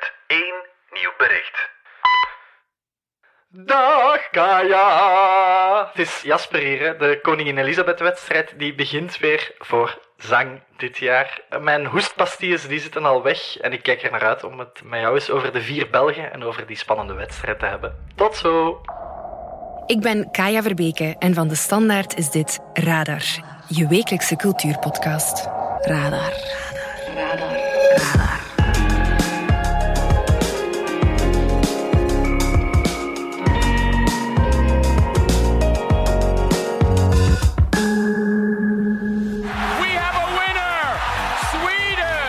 hebt één nieuw bericht. Dag Kaya! Het is Jasper hier, de Koningin Elisabeth-wedstrijd die begint weer voor zang dit jaar. Mijn hoestpastilles die zitten al weg en ik kijk er naar uit om het met jou eens over de vier Belgen en over die spannende wedstrijd te hebben. Tot zo! Ik ben Kaya Verbeke en van de Standaard is dit Radar, je wekelijkse cultuurpodcast. Radar.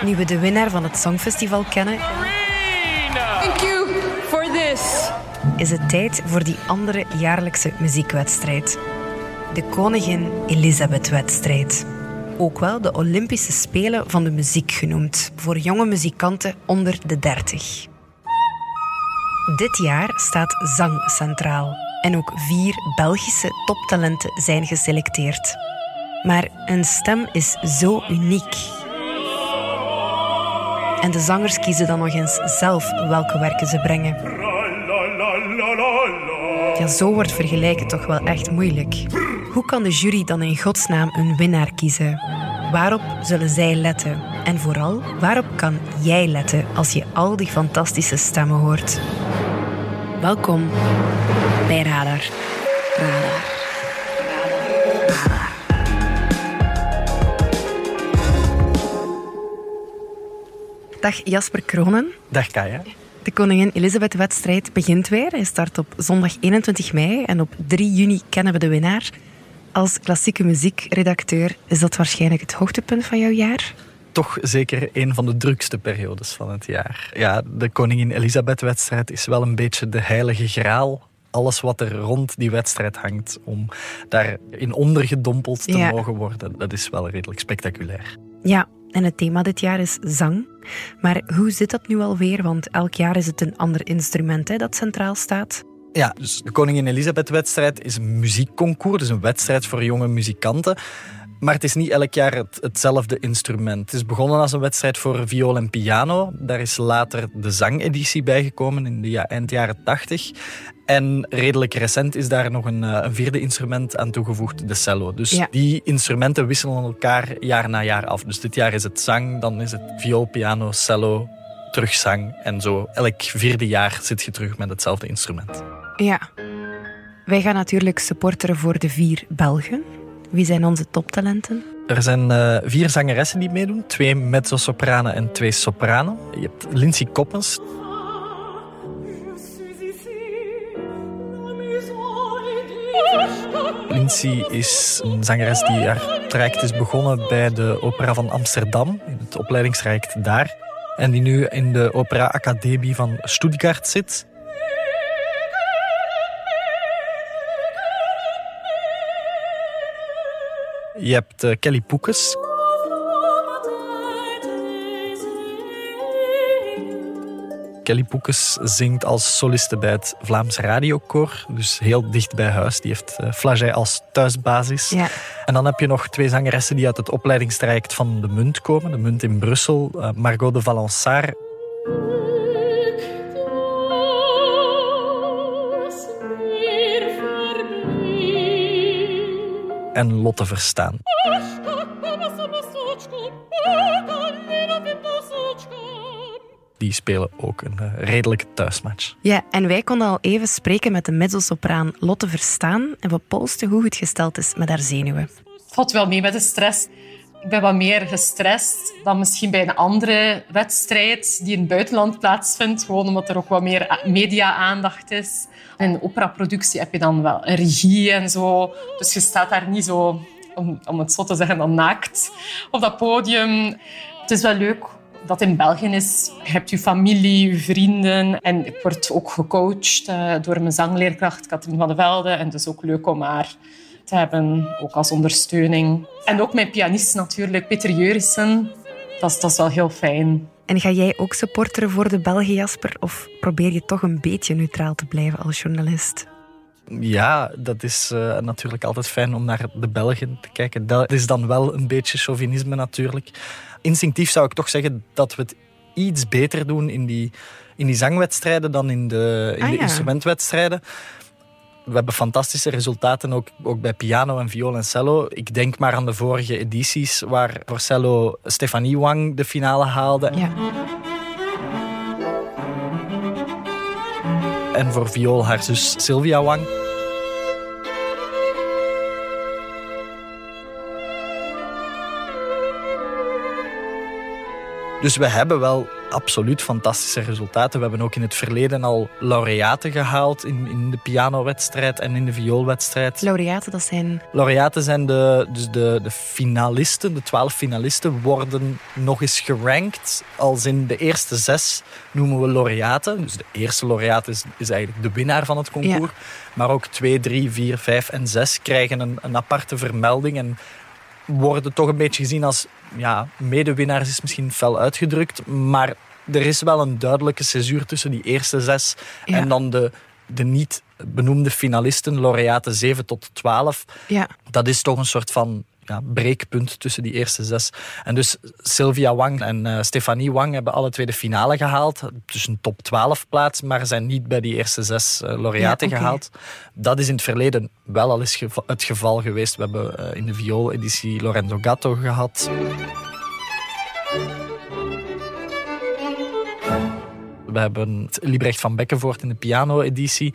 Nu we de winnaar van het Songfestival kennen! Thank you for this. is het tijd voor die andere jaarlijkse muziekwedstrijd. De Koningin Elisabeth-wedstrijd. Ook wel de Olympische Spelen van de muziek genoemd, voor jonge muzikanten onder de 30. Dit jaar staat zang centraal en ook vier Belgische toptalenten zijn geselecteerd. Maar een stem is zo uniek. En de zangers kiezen dan nog eens zelf welke werken ze brengen. Ja, zo wordt vergelijken toch wel echt moeilijk. Hoe kan de jury dan in godsnaam een winnaar kiezen? Waarop zullen zij letten? En vooral, waarop kan jij letten als je al die fantastische stemmen hoort? Welkom bij Radar. Radar. Dag Jasper Kronen. Dag Kaya. De Koningin Elisabeth-wedstrijd begint weer. Hij start op zondag 21 mei en op 3 juni kennen we de winnaar. Als klassieke muziekredacteur is dat waarschijnlijk het hoogtepunt van jouw jaar. Toch zeker een van de drukste periodes van het jaar. Ja, de Koningin Elisabeth-wedstrijd is wel een beetje de heilige graal alles wat er rond die wedstrijd hangt, om daarin ondergedompeld te Ja. mogen worden, dat is wel redelijk spectaculair. Ja, en het thema dit jaar is zang. Maar hoe zit dat nu alweer? Want elk jaar is het een ander instrument hè, dat centraal staat. Ja, dus de Koningin Elisabeth-wedstrijd is een muziekconcours, dus een wedstrijd voor jonge muzikanten. Maar het is niet elk jaar het, hetzelfde instrument. Het is begonnen als een wedstrijd voor viool en piano. Daar is later de zangeditie bijgekomen in de ja, eind jaren 80. En redelijk recent is daar nog een, eh, een vierde instrument aan toegevoegd, de cello. Dus Ja. die instrumenten wisselen elkaar jaar na jaar af. Dus dit jaar is het zang, dan is het viool, piano, cello, terug zang. En zo elk vierde jaar zit je terug met hetzelfde instrument. Ja. Wij gaan natuurlijk supporteren voor de vier Belgen. Wie zijn onze toptalenten? Er zijn eh, vier zangeressen die meedoen. Twee mezzo-sopranen en twee sopranen. Je hebt Lindsay Koppens. Lindsay is een zangeres die haar traject is begonnen bij de Opera van Amsterdam, in het opleidingstraject daar. En die nu in de Opera Academie van Stuttgart zit. Je hebt eh, Kelly Poekes. Kelly Poekes zingt als soliste bij het Vlaams Radiokoor. Dus heel dicht bij huis. Die heeft uh, Flagey als thuisbasis. Ja. En dan heb je nog twee zangeressen die uit het opleidingstraject van de Munt komen. De Munt in Brussel. eh, Margot de Valençard en Lotte Verstaan. Die spelen ook een eh, redelijke thuismatch. Ja, en wij konden al even spreken met de mezzosopraan Lotte Verstaan en we polsten hoe het gesteld is met haar zenuwen. Het valt wel mee met de stress. Ik ben wat meer gestrest dan misschien bij een andere wedstrijd die in het buitenland plaatsvindt. Gewoon omdat er ook wat meer media-aandacht is. In operaproductie heb je dan wel een regie en zo. Dus je staat daar niet zo, om, om het zo te zeggen, dan naakt op dat podium. Het is wel leuk dat in België is. Je hebt je familie, je vrienden. En ik word ook gecoacht eh, door mijn zangleerkracht Katrien van de Velde. En het is ook leuk om haar te hebben, ook als ondersteuning. En ook mijn pianist natuurlijk, Peter Jurissen. Dat is, dat is wel heel fijn. En ga jij ook supporteren voor de Belgen, Jasper? Of probeer je toch een beetje neutraal te blijven als journalist? Ja, dat is eh, natuurlijk altijd fijn om naar de Belgen te kijken. Dat is dan wel een beetje chauvinisme natuurlijk. Instinctief zou ik toch zeggen dat we het iets beter doen in die, in die zangwedstrijden dan in de, in Ah, de ja. instrumentwedstrijden. We hebben fantastische resultaten ook, ook bij piano en viool en cello. Ik denk maar aan de vorige edities waar voor cello Stefanie Wang de finale haalde. Ja. En voor viool haar zus Sylvia Wang. Dus we hebben wel absoluut fantastische resultaten. We hebben ook in het verleden al laureaten gehaald in, in de pianowedstrijd en in de vioolwedstrijd. Laureaten, dat zijn... Laureaten zijn de, dus de, de finalisten, de twaalf finalisten, worden nog eens gerankt. Als in de eerste zes noemen we laureaten. Dus de eerste laureaat is, is eigenlijk de winnaar van het concours. Maar ook twee, drie, vier, vijf en zes krijgen een, een aparte vermelding. En worden toch een beetje gezien als ja, medewinnaars, is misschien fel uitgedrukt. Maar er is wel een duidelijke césuur tussen die eerste zes Ja. en dan de, de niet benoemde finalisten, laureaten 7 tot 12 Ja. dat is toch een soort van ja, breekpunt tussen die eerste zes. En dus Sylvia Wang en eh, Stefanie Wang hebben alle twee de finale gehaald. Dus een top 12 plaats, maar zijn niet bij die eerste zes eh, laureaten Ja, gehaald. Dat is in het verleden wel al eens geva- het geval geweest. We hebben eh, in de viool-editie Lorenzo Gatto gehad. We hebben Liebrecht van Bekkenvoort in de piano-editie.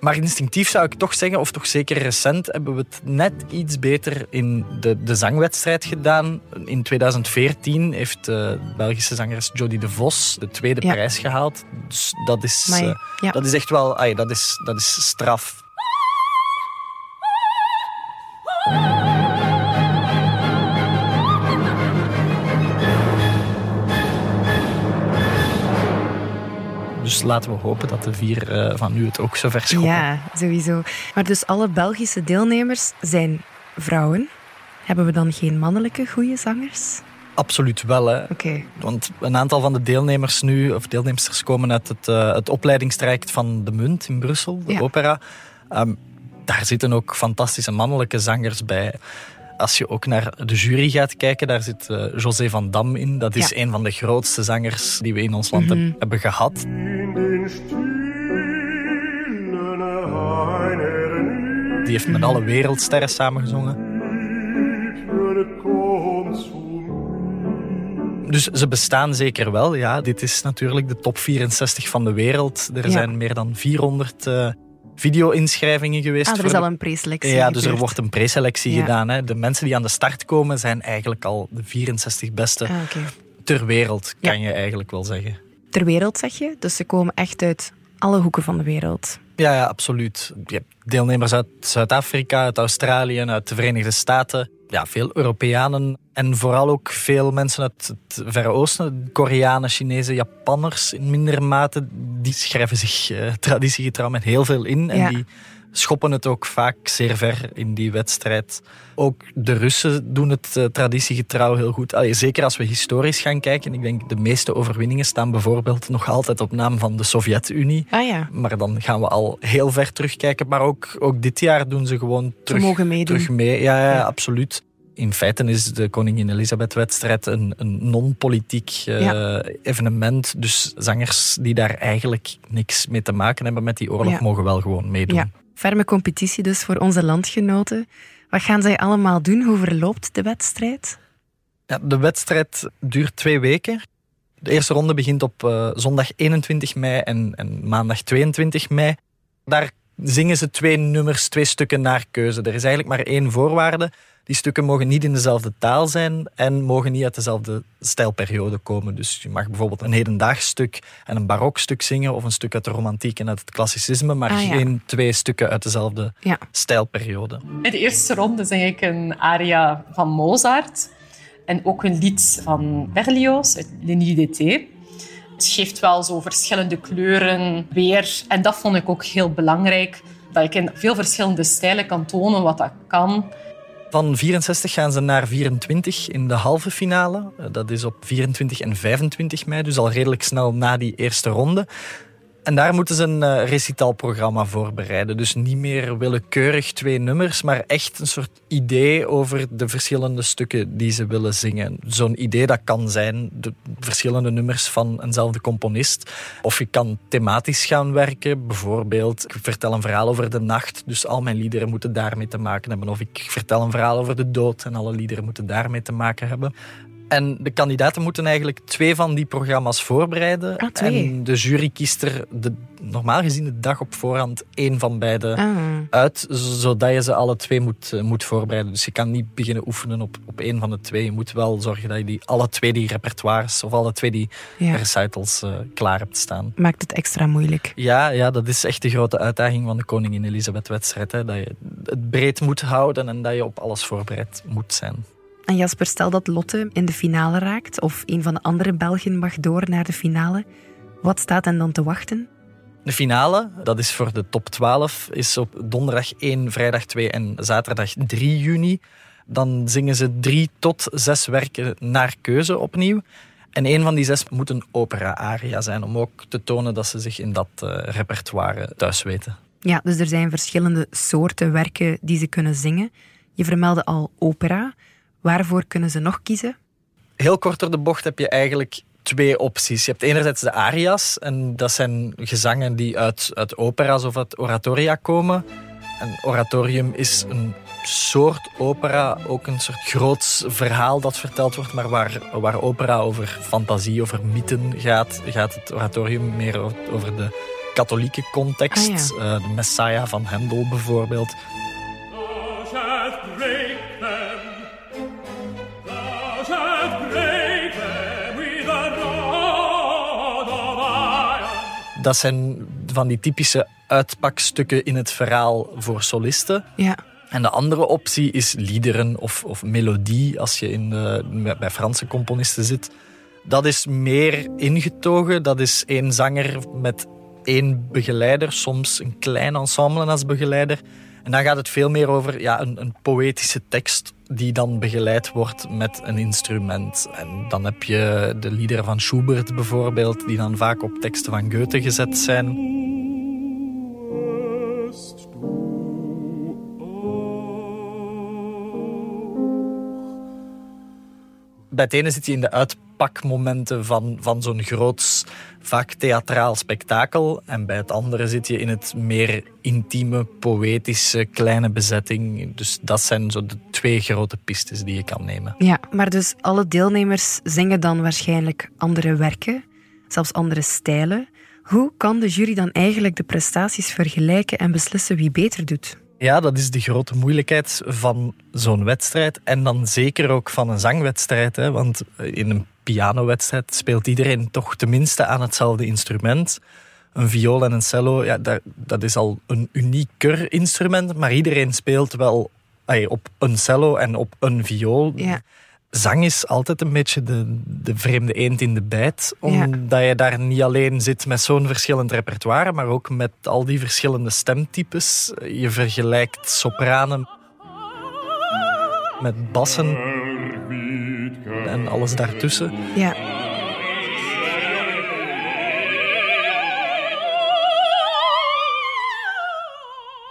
Maar instinctief zou ik toch zeggen, of toch zeker recent, hebben we het net iets beter in de, de zangwedstrijd gedaan. In 2014 heeft de Belgische zangeres Jodie de Vos de tweede Ja. prijs gehaald. Dus dat is, eh, ja. dat is echt wel ai, dat is, dat is straf. Dus laten we hopen dat de vier eh, van nu het ook zo ver schoppen. Ja, sowieso. Maar dus alle Belgische deelnemers zijn vrouwen. Hebben we dan geen mannelijke goede zangers? Absoluut wel. Hè. Oké. Want een aantal van de deelnemers nu, of deelnemsters, komen uit het, eh, het opleidingstraject van de Munt in Brussel, de Ja. opera. Ehm, daar zitten ook fantastische mannelijke zangers bij. Als je ook naar de jury gaat kijken, daar zit eh, José van Dam in. Dat is Ja. een van de grootste zangers die we in ons land Mhm. heb- hebben gehad. Die heeft met alle wereldsterren samengezongen. Dus ze bestaan zeker wel, ja. Dit is natuurlijk de top 64 van de wereld. Er Ja. zijn meer dan 400 eh, video-inschrijvingen geweest. Ah, er is al een preselectie Ja, dus er wordt een preselectie Ja. gedaan. Hè. De mensen die aan de start komen zijn eigenlijk al de 64 beste Ah, ter wereld, Ja. kan je eigenlijk wel zeggen. Ter wereld, zeg je? Dus ze komen echt uit alle hoeken van de wereld. Ja, ja, absoluut. Je hebt deelnemers uit Zuid-Afrika, uit Australië, uit de Verenigde Staten. Ja, veel Europeanen en vooral ook veel mensen uit het Verre Oosten. Koreanen, Chinezen, Japanners in mindere mate. Die schrijven zich eh, traditiegetrouw met heel veel in. En Ja. die schoppen het ook vaak zeer ver in die wedstrijd. Ook de Russen doen het eh, traditiegetrouw heel goed. Allee, zeker als we historisch gaan kijken. Ik denk de meeste overwinningen staan bijvoorbeeld nog altijd op naam van de Sovjet-Unie. Ah ja, Maar dan gaan we al heel ver terugkijken. Maar ook, ook dit jaar doen ze gewoon terug, mogen meedoen. terug mee. Ja, ja, Ja. absoluut. In feite is de Koningin Elisabeth-wedstrijd een, een non-politiek eh, Ja. evenement. Dus zangers die daar eigenlijk niks mee te maken hebben met die oorlog, mogen wel gewoon meedoen. Ferme competitie dus voor onze landgenoten. Wat gaan zij allemaal doen? Hoe verloopt de wedstrijd? Ja, de wedstrijd duurt twee weken. De eerste ronde begint op eh, zondag 21 mei en, en maandag 22 mei. Daar zingen ze twee nummers, twee stukken naar keuze. Er is eigenlijk maar één voorwaarde. Die stukken mogen niet in dezelfde taal zijn en mogen niet uit dezelfde stijlperiode komen. Dus je mag bijvoorbeeld een hedendaags stuk en een barokstuk zingen of een stuk uit de romantiek en uit het klassicisme, maar Ah, ja. geen twee stukken uit dezelfde Ja. stijlperiode. In de eerste ronde zing ik een aria van Mozart en ook een lied van Berlioz uit Le Nuit d'été. Het geeft wel zo verschillende kleuren weer. En dat vond ik ook heel belangrijk. Dat ik in veel verschillende stijlen kan tonen wat dat kan. Van 64 gaan ze naar 24 in de halve finale. Eh, Dat is op 24 en 25 mei, dus al redelijk snel na die eerste ronde. En daar moeten ze een eh, recitalprogramma voorbereiden. Dus niet meer willekeurig twee nummers, maar echt een soort idee over de verschillende stukken die ze willen zingen. Zo'n idee dat kan zijn de verschillende nummers van eenzelfde componist. Of je kan thematisch gaan werken. Bijvoorbeeld, ik vertel een verhaal over de nacht, dus al mijn liederen moeten daarmee te maken hebben. Of ik vertel een verhaal over de dood en alle liederen moeten daarmee te maken hebben. En de kandidaten moeten eigenlijk twee van die programma's voorbereiden. Ah. En de jury kiest er de, normaal gezien de dag op voorhand één van beide Ah. uit, zodat je ze alle twee moet, eh, moet voorbereiden. Dus je kan niet beginnen oefenen op, op één van de twee. Je moet wel zorgen dat je die, alle twee die repertoires of alle twee die Ja. recitals eh, klaar hebt staan. Maakt het extra moeilijk. Ja, ja, dat is echt de grote uitdaging van de Koningin Elisabeth-wedstrijd. Dat je het breed moet houden en dat je op alles voorbereid moet zijn. En Jasper, stel dat Lotte in de finale raakt of een van de andere Belgen mag door naar de finale. Wat staat hen dan te wachten? De finale, dat is voor de top 12, is op donderdag 1, vrijdag 2 en zaterdag 3 juni. Dan zingen ze drie tot zes werken naar keuze opnieuw. En een van die zes moet een opera-aria zijn, om ook te tonen dat ze zich in dat eh, repertoire thuis weten. Ja, dus er zijn verschillende soorten werken die ze kunnen zingen. Je vermeldde al opera. Waarvoor kunnen ze nog kiezen? Heel kort door de bocht heb je eigenlijk twee opties. Je hebt enerzijds de aria's, en dat zijn gezangen die uit, uit opera's of uit oratoria komen. Een oratorium is een soort opera, ook een soort groots verhaal dat verteld wordt, maar waar, waar opera over fantasie, over mythen gaat, gaat het oratorium meer over de katholieke context. Ah, Eh, de Messiah van Handel bijvoorbeeld. Thou Dat zijn van die typische uitpakstukken in het verhaal voor solisten. Ja, En de andere optie is liederen of, of melodie, als je in de, bij Franse componisten zit. Dat is meer ingetogen. Dat is één zanger met één begeleider, soms een klein ensemble als begeleider. En dan gaat het veel meer over ja, een, een poëtische tekst die dan begeleid wordt met een instrument. En dan heb je de liederen van Schubert bijvoorbeeld, die dan vaak op teksten van Goethe gezet zijn. Bij het ene zit je in de uitpakmomenten van, van zo'n groots, vaak theatraal spektakel. En bij het andere zit je in het meer intieme, poëtische, kleine bezetting. Dus dat zijn zo de twee grote pistes die je kan nemen. ja, maar dus alle deelnemers zingen dan waarschijnlijk andere werken, zelfs andere stijlen. Hoe kan de jury dan eigenlijk de prestaties vergelijken en beslissen wie beter doet? Ja, dat is de grote moeilijkheid van zo'n wedstrijd. En dan zeker ook van een zangwedstrijd. Hè? Want in een pianowedstrijd speelt iedereen toch tenminste aan hetzelfde instrument. Een viool en een cello, ja, dat, dat is al een unieker instrument. Maar iedereen speelt wel op een cello en op een viool. Ja. Zang is altijd een beetje de, de vreemde eend in de bijt. Omdat je daar niet alleen zit met zo'n verschillend repertoire, maar ook met al die verschillende stemtypes. Je vergelijkt sopranen met bassen en alles daartussen. Ja,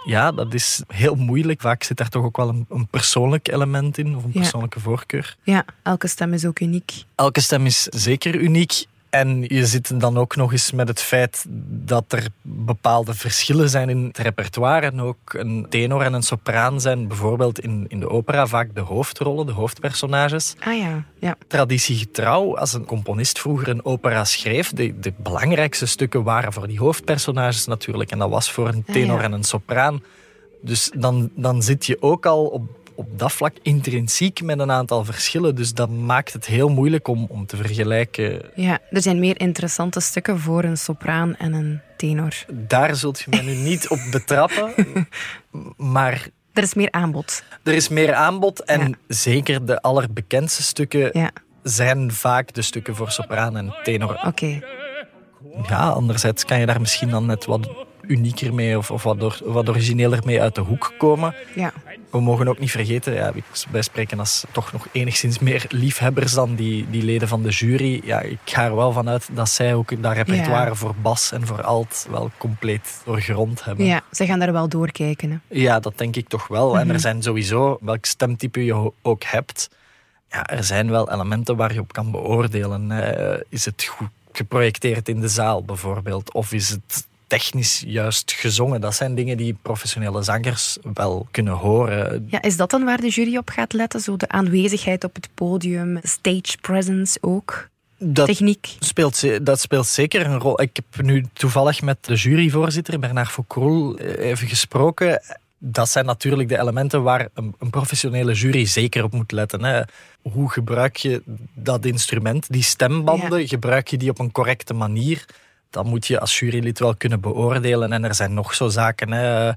Ja, dat is heel moeilijk. Vaak zit daar toch ook wel een, een persoonlijk element in, of een Ja. persoonlijke voorkeur. ja, elke stem is ook uniek. Elke stem is zeker uniek. En je zit dan ook nog eens met het feit dat er bepaalde verschillen zijn in het repertoire. En ook een tenor en een sopraan zijn bijvoorbeeld in, in de opera vaak de hoofdrollen, de hoofdpersonages. Ah ja, ja. Traditiegetrouw, als een componist vroeger een opera schreef, de, de belangrijkste stukken waren voor die hoofdpersonages natuurlijk. En dat was voor een Ah, tenor ja. en een sopraan. Dus dan, dan zit je ook al op, op dat vlak intrinsiek met een aantal verschillen. Dus dat maakt het heel moeilijk om, om te vergelijken. Ja, er zijn meer interessante stukken voor een sopraan en een tenor. Daar zult je me nu niet op betrappen. Maar Er is meer aanbod. er is meer aanbod. En Ja. zeker de allerbekendste stukken Ja, zijn vaak de stukken voor sopraan en tenor. oké. Ja, anderzijds kan je daar misschien dan net wat unieker mee of, of wat, or- wat origineler mee uit de hoek komen. Ja. we mogen ook niet vergeten, ja, wij spreken als toch nog enigszins meer liefhebbers dan die, die leden van de jury. Ja, ik ga er wel vanuit dat zij ook dat repertoire voor bas en voor alt wel compleet doorgrond hebben. Ja, ze gaan daar wel doorkijken. Hè? Ja, dat denk ik toch wel. En er mhm. zijn sowieso, welk stemtype je ook hebt, ja, er zijn wel elementen waar je op kan beoordelen. is het goed geprojecteerd in de zaal bijvoorbeeld? Of is het technisch juist gezongen. Dat zijn dingen die professionele zangers wel kunnen horen. Ja, is dat dan waar de jury op gaat letten? Zo de aanwezigheid op het podium, stage presence ook? Dat Techniek. Speelt, dat speelt zeker een rol. Ik heb nu toevallig met de juryvoorzitter Bernard Foucault eh, even gesproken. Dat zijn natuurlijk de elementen waar een, een professionele jury zeker op moet letten. Hè. Hoe gebruik je dat instrument, die stembanden, gebruik je die op een correcte manier? Dat moet je als jurylid wel kunnen beoordelen. En er zijn nog zo zaken. Hè.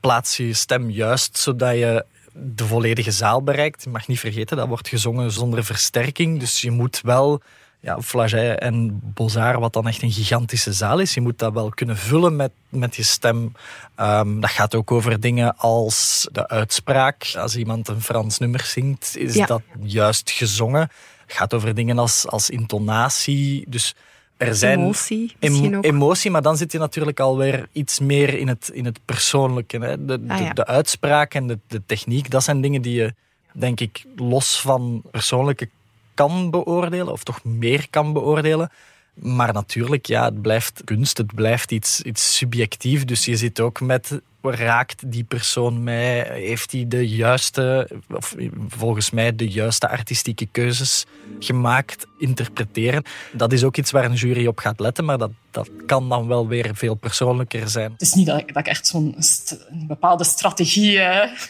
Plaats je stem juist zodat je de volledige zaal bereikt. Je mag niet vergeten, dat wordt gezongen zonder versterking. Dus je moet wel, ja, Flaget en Bozar, wat dan echt een gigantische zaal is, je moet dat wel kunnen vullen met, met je stem. Um, dat gaat ook over dingen als de uitspraak. Als iemand een Frans nummer zingt, is dat juist gezongen. Het gaat over dingen als, als intonatie. Dus er zijn emotie, ook. emotie, maar dan zit je natuurlijk alweer iets meer in het, in het persoonlijke. Hè? De, ah, de, uitspraak en de, de techniek, dat zijn dingen die je, denk ik, los van persoonlijke kan beoordelen, of toch meer kan beoordelen. Maar natuurlijk, ja, het blijft kunst, het blijft iets, iets subjectief. Dus je zit ook met raakt die persoon mij? Heeft hij de juiste, of volgens mij de juiste artistieke keuzes gemaakt, interpreteren? Dat is ook iets waar een jury op gaat letten, maar dat, dat kan dan wel weer veel persoonlijker zijn. Het is niet dat ik, dat echt zo'n bepaalde strategie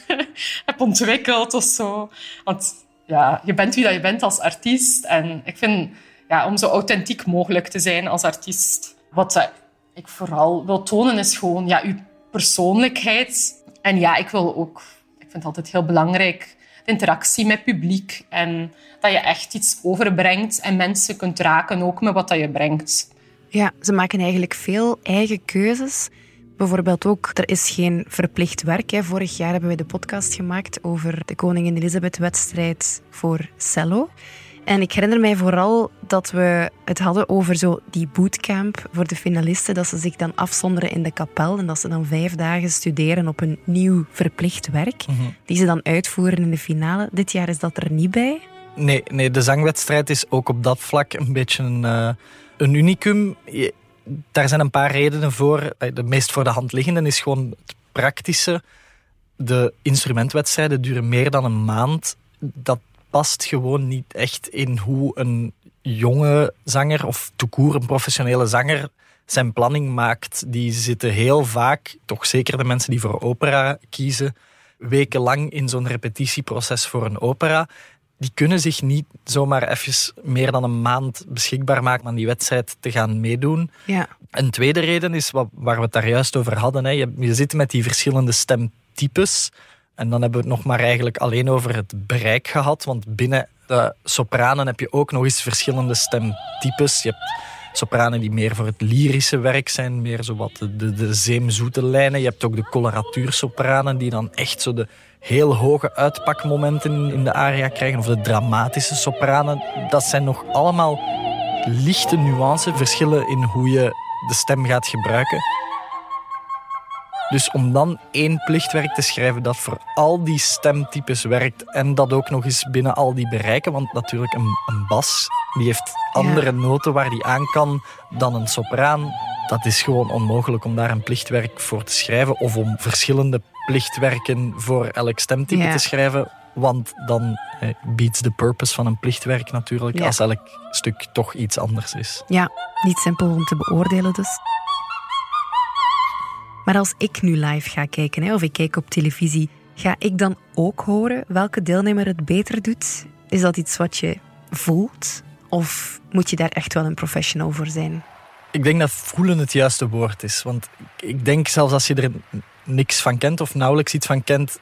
heb ontwikkeld of zo. Want ja, je bent wie dat je bent als artiest. En ik vind, ja, om zo authentiek mogelijk te zijn als artiest, wat ik vooral wil tonen is gewoon ja, je persoonlijkheid. En ja, ik wil ook, ik vind het altijd heel belangrijk, de interactie met publiek. En dat je echt iets overbrengt en mensen kunt raken ook met wat dat je brengt. Ja, ze maken eigenlijk veel eigen keuzes. Bijvoorbeeld ook, er is geen verplicht werk. Hè. Vorig jaar hebben we de podcast gemaakt over de Koningin Elisabeth-wedstrijd voor cello. En ik herinner mij vooral dat we het hadden over zo die bootcamp voor de finalisten. Dat ze zich dan afzonderen in de kapel en dat ze dan vijf dagen studeren op een nieuw verplicht werk. Mhm. Die ze dan uitvoeren in de finale. Dit jaar is dat er niet bij. Nee, nee de zangwedstrijd is ook op dat vlak een beetje een, uh, een unicum. daar zijn een paar redenen voor. Eh, de meest voor de hand liggende is gewoon het praktische. De instrumentwedstrijden duren meer dan een maand. Dat past gewoon niet echt in hoe een jonge zanger of toekoer een professionele zanger zijn planning maakt. Die zitten heel vaak, toch zeker de mensen die voor opera kiezen, wekenlang in zo'n repetitieproces voor een opera. Die kunnen zich niet zomaar even meer dan een maand beschikbaar maken aan die wedstrijd te gaan meedoen. Ja. Een tweede reden is wat, waar we het daar juist over hadden. Hè. Je, je zit met die verschillende stemtypes. En dan hebben we het nog maar eigenlijk alleen over het bereik gehad. Want binnen de sopranen heb je ook nog eens verschillende stemtypes. Je hebt sopranen die meer voor het lyrische werk zijn, meer zo wat de, de, de zeemzoete lijnen. Je hebt ook de coloratuursopranen die dan echt zo de heel hoge uitpakmomenten in de aria krijgen. Of de dramatische sopranen. Dat zijn nog allemaal lichte nuanceverschillen in hoe je de stem gaat gebruiken. Dus om dan één plichtwerk te schrijven dat voor al die stemtypes werkt en dat ook nog eens binnen al die bereiken, want natuurlijk een, een bas die heeft andere noten waar die aan kan dan een sopraan. Dat is gewoon onmogelijk om daar een plichtwerk voor te schrijven of om verschillende plichtwerken voor elk stemtype te schrijven. Want dan eh, beats de purpose van een plichtwerk natuurlijk, als elk stuk toch iets anders is. Ja, niet simpel om te beoordelen dus. Maar als ik nu live ga kijken, hè, of ik kijk op televisie, ga ik dan ook horen welke deelnemer het beter doet? Is dat iets wat je voelt? Of moet je daar echt wel een professional voor zijn? Ik denk dat voelen het juiste woord is. Want ik denk zelfs als je er niks van kent of nauwelijks iets van kent,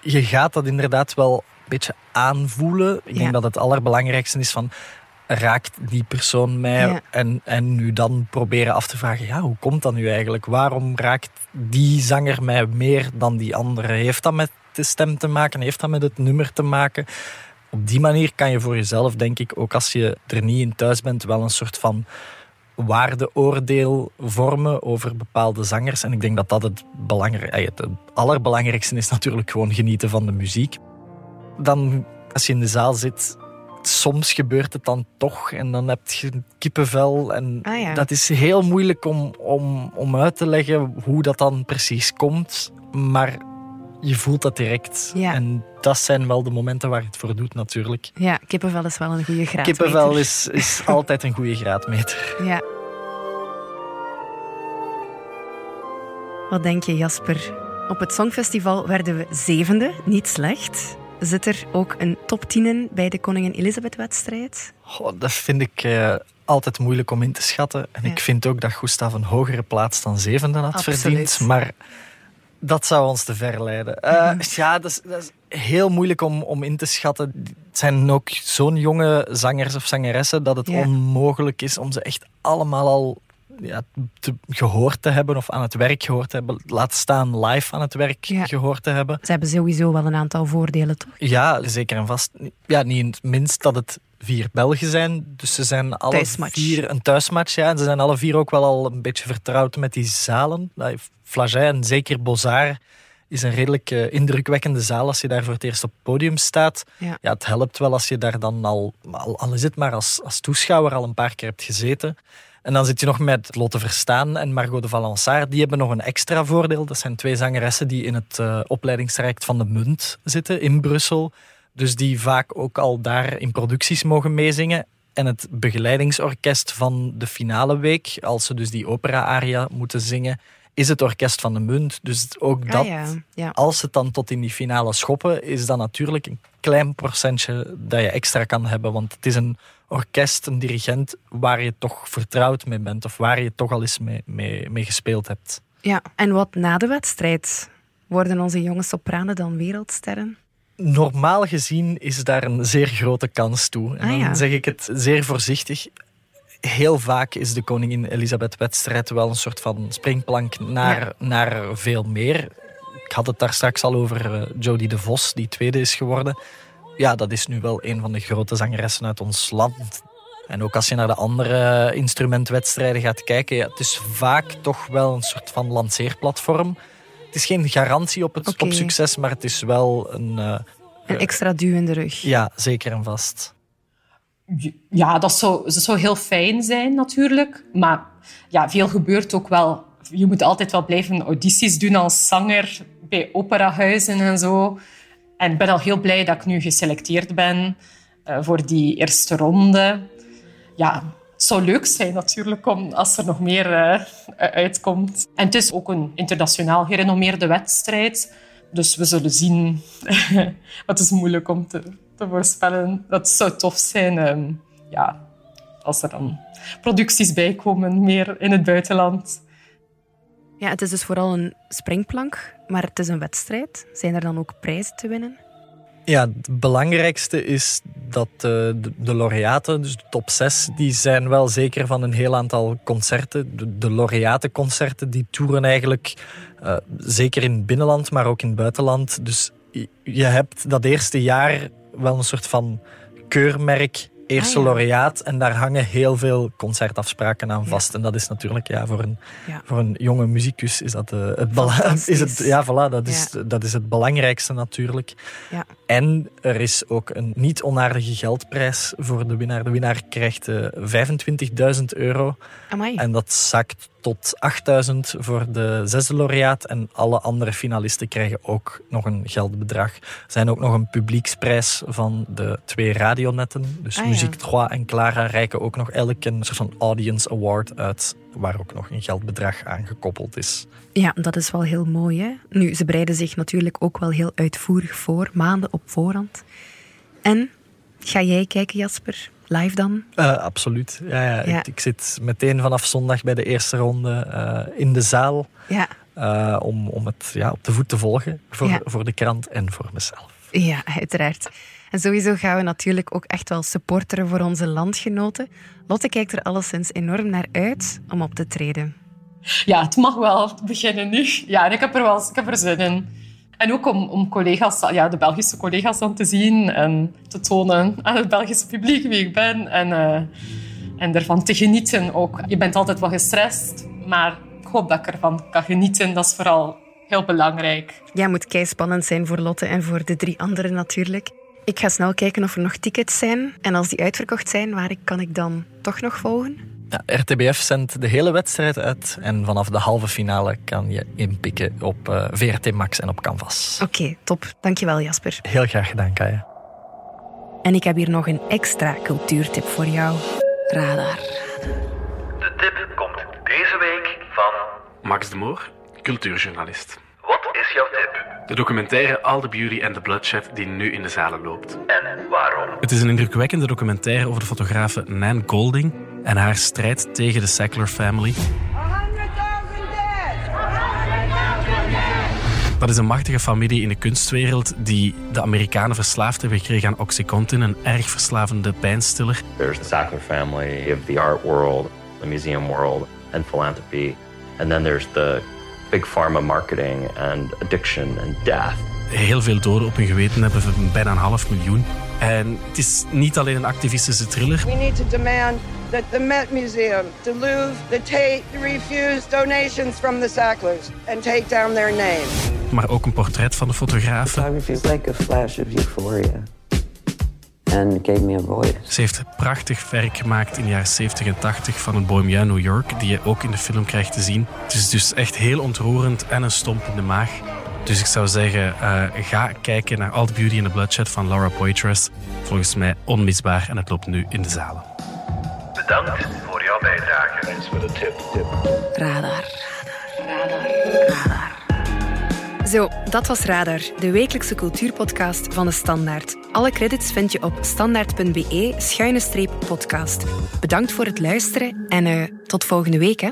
je gaat dat inderdaad wel een beetje aanvoelen. Ik denk dat het allerbelangrijkste is van raakt die persoon mij? En, en nu dan proberen af te vragen, ja, hoe komt dat nu eigenlijk? Waarom raakt die zanger mij meer dan die andere? Heeft dat met de stem te maken, heeft dat met het nummer te maken. Op die manier kan je voor jezelf, denk ik, ook als je er niet in thuis bent, wel een soort van waardeoordeel vormen over bepaalde zangers. En ik denk dat dat het, eh, het allerbelangrijkste is natuurlijk gewoon genieten van de muziek. Dan, als je in de zaal zit, soms gebeurt het dan toch en dan heb je kippenvel. En Ah, ja. dat is heel moeilijk om, om, om uit te leggen hoe dat dan precies komt. Maar je voelt dat direct. Ja. En dat zijn wel de momenten waar het voor doet natuurlijk. Ja, kippenvel is wel een goede graadmeter. Kippenvel is, is altijd een goede graadmeter. Ja. Wat denk je, Jasper? Op het Songfestival werden we zevende, niet slecht. Zit er ook een top 10 in bij de Koningin Elisabeth-wedstrijd? Goh, dat vind ik eh, altijd moeilijk om in te schatten. En Ja. ik vind ook dat Gustav een hogere plaats dan zevende had Absoluut. verdiend. Maar dat zou ons te ver leiden. Eh, Mhm. Ja, dat is, dat is heel moeilijk om, om in te schatten. Het zijn ook zo'n jonge zangers of zangeressen dat het Ja. onmogelijk is om ze echt allemaal al ja, te, gehoord te hebben of aan het werk gehoord te hebben. Laat staan live aan het werk Ja. gehoord te hebben. Ze hebben sowieso wel een aantal voordelen, toch? Ja, zeker en vast. Ja, niet in het minst dat het vier Belgen zijn. Dus ze zijn alle Thuismatch. vier een thuismatch. Ja. En ze zijn alle vier ook wel al een beetje vertrouwd met die zalen. Flagey en zeker Bozar is een redelijk eh, indrukwekkende zaal als je daar voor het eerst op het podium staat. Ja. het helpt wel als je daar dan al, al, al is het maar als, als toeschouwer al een paar keer hebt gezeten. En dan zit je nog met Lotte Verstaan en Margot de Valençaar. Die hebben nog een extra voordeel. Dat zijn twee zangeressen die in het eh, opleidingstraject van de Munt zitten in Brussel. Dus die vaak ook al daar in producties mogen meezingen. En het begeleidingsorkest van de finale week, als ze dus die opera-aria moeten zingen, is het orkest van de Munt. Dus ook dat, Ah, ja. ja. als ze het dan tot in die finale schoppen, is dat natuurlijk een klein procentje dat je extra kan hebben. Want het is een orkest, een dirigent, waar je toch vertrouwd mee bent. Of waar je toch al eens mee, mee, mee gespeeld hebt. ja. En wat na de wedstrijd? Worden onze jonge sopranen dan wereldsterren? Normaal gezien is daar een zeer grote kans toe. En Ah, dan zeg ik het zeer voorzichtig. Heel vaak is de Koningin Elisabeth-wedstrijd wel een soort van springplank naar, Ja. naar veel meer. Ik had het daar straks al over eh, Jodie de Vos, die tweede is geworden. Ja, dat is nu wel een van de grote zangeressen uit ons land. En ook als je naar de andere instrumentwedstrijden gaat kijken, ja, het is vaak toch wel een soort van lanceerplatform. Het is geen garantie op, het, op succes, maar het is wel een... eh, Een extra duw in de rug. ja, zeker en vast. Ja, dat zou, dat zou heel fijn zijn natuurlijk. Maar ja, veel gebeurt ook wel. Je moet altijd wel blijven audities doen als zanger bij operahuizen en zo. En ik ben al heel blij dat ik nu geselecteerd ben eh, voor die eerste ronde. Ja, het zou leuk zijn natuurlijk om, als er nog meer eh, uitkomt. En het is ook een internationaal gerenommeerde wedstrijd. Dus we zullen zien. het is moeilijk om te, te voorspellen. Dat zou tof zijn ehm, ja, als er dan producties bij komen, meer in het buitenland. Ja, het is dus vooral een springplank, maar het is een wedstrijd. Zijn er dan ook prijzen te winnen? Ja, het belangrijkste is dat eh, de, de laureaten, dus de top 6, die zijn wel zeker van een heel aantal concerten. De, laureatenconcerten die toeren eigenlijk eh, zeker in het binnenland, maar ook in het buitenland. Dus je hebt dat eerste jaar wel een soort van keurmerk, eerste Ah, ja. laureaat. En daar hangen heel veel concertafspraken aan Ja. vast. En dat is natuurlijk ja, voor, een, Ja. voor een jonge muzikus is dat, eh, het, is het, ja, voilà, dat, is, dat is het belangrijkste natuurlijk. Ja. En er is ook een niet onaardige geldprijs voor de winnaar. De winnaar krijgt eh 25.000 euro. Amai. En dat zakt tot 8.000 voor de zesde laureaat. En alle andere finalisten krijgen ook nog een geldbedrag. Er zijn ook nog een publieksprijs van de twee radionetten. Dus Ah, ja. Muziek 3 en Clara reiken ook nog elk een soort van audience award uit. Waar ook nog een geldbedrag aan gekoppeld is. Ja, dat is wel heel mooi. Hè? Nu, ze bereiden zich natuurlijk ook wel heel uitvoerig voor, maanden op voorhand. En, ga jij kijken, Jasper? Live dan? Eh, absoluut. Ja, ja, Ja. Ik, ik zit meteen vanaf zondag bij de eerste ronde eh, in de zaal. Ja, eh, om, om het ja, op de voet te volgen. Voor, Ja. voor de krant en voor mezelf. ja, uiteraard. En sowieso gaan we natuurlijk ook echt wel supporteren voor onze landgenoten. Lotte kijkt er alleszins enorm naar uit om op te treden. Ja, het mag wel beginnen nu. Ja, en ik heb er wel ik heb er zin in. En ook om, om collega's, ja, de Belgische collega's dan te zien en te tonen aan het Belgische publiek wie ik ben. En, uh, en ervan te genieten ook. Je bent altijd wel gestrest, maar ik hoop dat ik ervan kan genieten. Dat is vooral heel belangrijk. Ja, moet kei spannend zijn voor Lotte en voor de drie anderen natuurlijk. Ik ga snel kijken of er nog tickets zijn. En als die uitverkocht zijn, waar kan ik dan toch nog volgen? Ja, RTBF zendt de hele wedstrijd uit. En vanaf de halve finale kan je inpikken op uh, VRT Max en op Canvas. Oké, okay, top. Dankjewel Jasper. Heel graag gedaan, Kaya. En ik heb hier nog een extra cultuurtip voor jou. Radar. De tip komt deze week van... Max de Moor, cultuurjournalist. Wat is jouw tip? De documentaire All the Beauty and the Bloodshed die nu in de zalen loopt. En waarom? Het is een indrukwekkende documentaire over de fotografe Nan Golding en haar strijd tegen de Sackler family. Dat is een machtige familie in de kunstwereld die de Amerikanen verslaafd hebben gekregen aan Oxycontin, een erg verslavende pijnstiller. There's the Sackler family of the art world, the museum world and philanthropy. And then there's the big pharma marketing and addiction and death. Heel veel doden op hun geweten hebben, bijna een half miljoen. En het is niet alleen een activistische thriller. We need to demand that the Met Museum, the Louvre, the Tate refuse donations from the Sacklers and take down their name. Maar ook een portret van de fotograaf. Photography is like a flash of euphoria. And gave me a voice. Ze heeft prachtig werk gemaakt in de jaren 70 en 80 van het Bohemian New York, die je ook in de film krijgt te zien. Het is dus echt heel ontroerend en een stomp in de maag. Dus ik zou zeggen, uh, ga kijken naar All the Beauty and the Bloodshed van Laura Poitras. Volgens mij onmisbaar en het loopt nu in de zalen. Bedankt voor jouw bijdrage. Thanks for the tip. tip. Radar. Radar. Radar. Zo, dat was Radar, de wekelijkse cultuurpodcast van de Standaard. Alle credits vind je op standaard.be-podcast. Bedankt voor het luisteren en uh, tot volgende week. Hè.